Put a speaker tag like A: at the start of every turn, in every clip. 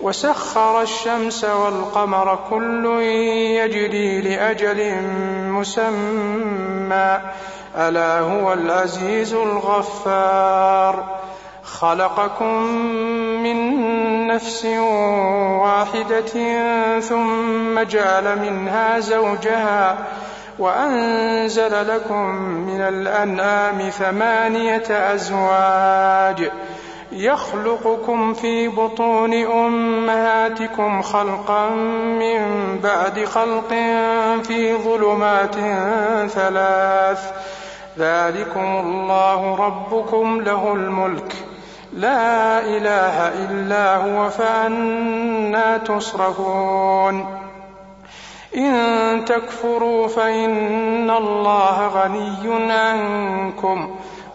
A: وسخر الشمس والقمر كل يجري لأجل مسمى. ألا هو العزيز الغفار. خلقكم من نفس واحدة ثم جعل منها زوجها وأنزل لكم من الأنعام ثمانية أزواج. يخلقكم في بطون أمهاتكم خلقا من بعد خلق في ظلمات ثلاث. ذلكم الله ربكم له الملك. لا إله إلا هو فأنا تصرفون. إن تكفروا فإن الله غني عنكم.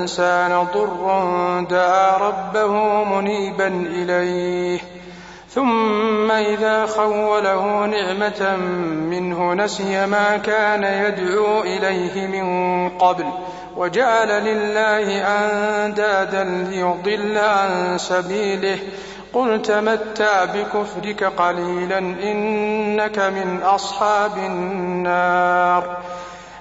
A: الإنسان ضر دعا ربه منيبا إليه ثم إذا خوله نعمة منه نسي ما كان يدعو إليه من قبل وجعل لله أندادا ليضل عن سبيله. قل تمتع بكفرك قليلا إنك من أصحاب النار.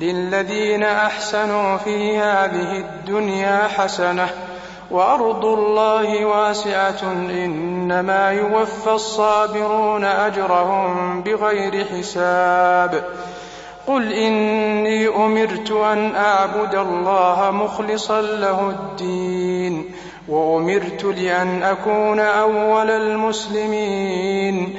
A: للذين أحسنوا في هذه الدنيا حسنة وأرض الله واسعة إنما يوفى الصابرون أجرهم بغير حساب. قل إني أمرت أن أعبد الله مخلصا له الدين وأمرت لأن أكون أول المسلمين.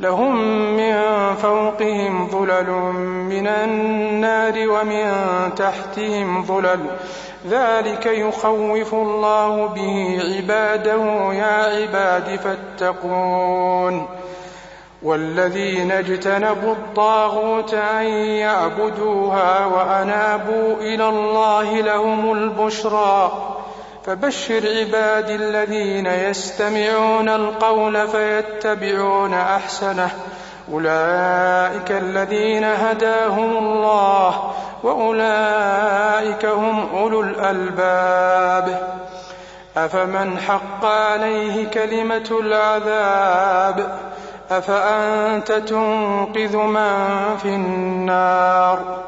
A: لهم من فوقهم ظلل من النار ومن تحتهم ظلل. ذلك يخوف الله به عباده يا عباد فاتقون. والذين اجتنبوا الطاغوت أن يعبدوها وأنابوا إلى الله لهم البشرى. فبشر عبادي الذين يستمعون القول فيتبعون أحسنه. أولئك الذين هداهم الله وأولئك هم أولو الألباب. أفمن حق عليه كلمة العذاب؟ أفأنت تنقذ من في النار؟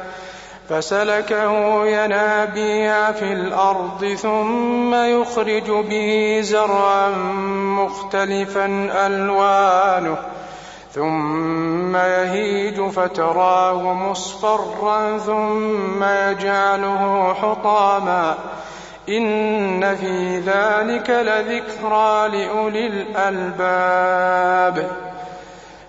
A: فسلكه ينابيع في الأرض ثم يخرج به زرعا مختلفا ألوانه ثم يهيج فتراه مصفرا ثم يجعله حطاما إن في ذلك لذكرى لأولي الألباب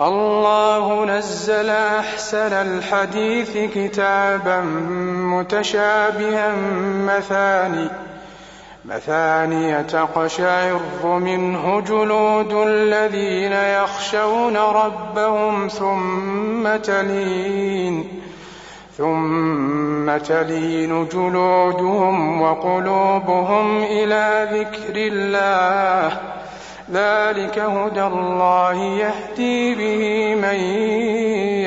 A: الله نزل أحسن الحديث كتابا متشابها مثاني مثانية تقشعر منه جلود الذين يخشون ربهم ثم تلين ثم تلين جلودهم وقلوبهم إلى ذكر الله ذلك هدى الله يهدي به من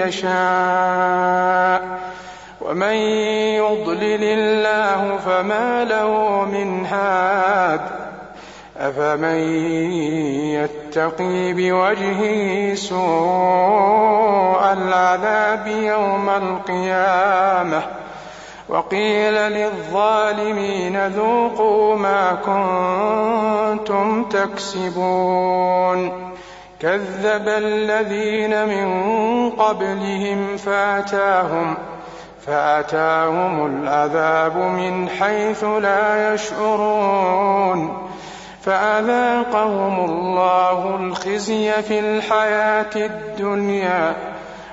A: يشاء ومن يضلل الله فما له من هاد أفمن يتقي بوجهه سوء العذاب يوم القيامة؟ وقيل للظالمين ذوقوا ما كنتم تكسبون. كذب الذين من قبلهم فأتاهم فأتاهم العذاب من حيث لا يشعرون. فأذاقهم الله الخزي في الحياة الدنيا.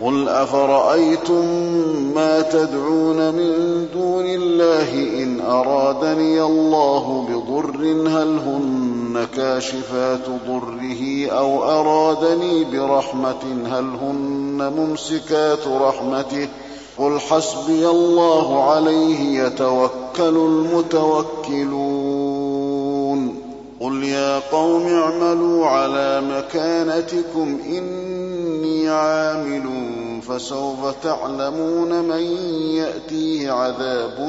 B: قل افرايتم ما تدعون من دون الله ان ارادني الله بضر هل هن كاشفات ضره أو ارادني برحمه هل هن ممسكات رحمته قل حسبي الله عليه يتوكل المتوكلون قل يا قوم اعملوا على مكانتكم عامل فسوف تعلمون من يأتيه عذاب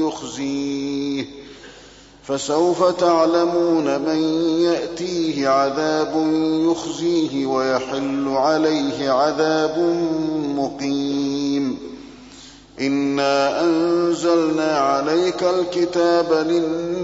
B: يخزيه. فسوف تعلمون من يأتيه عذاب يخزيه ويحل عليه عذاب مقيم. إنا أنزلنا عليك الكتاب للناس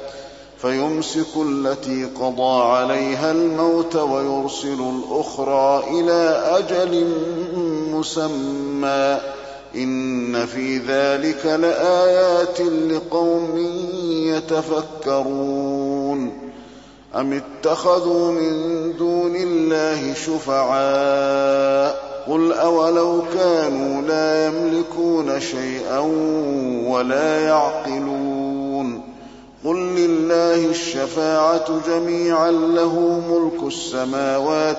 B: فيمسك التي قضى عليها الموت ويرسل الأخرى إلى أجل مسمى. إن في ذلك لآيات لقوم يتفكرون. أم اتخذوا من دون الله شفعاء؟ قل أولو كانوا لا يملكون شيئا ولا يعقلون. قل لله الشفاعه جميعا له ملك السماوات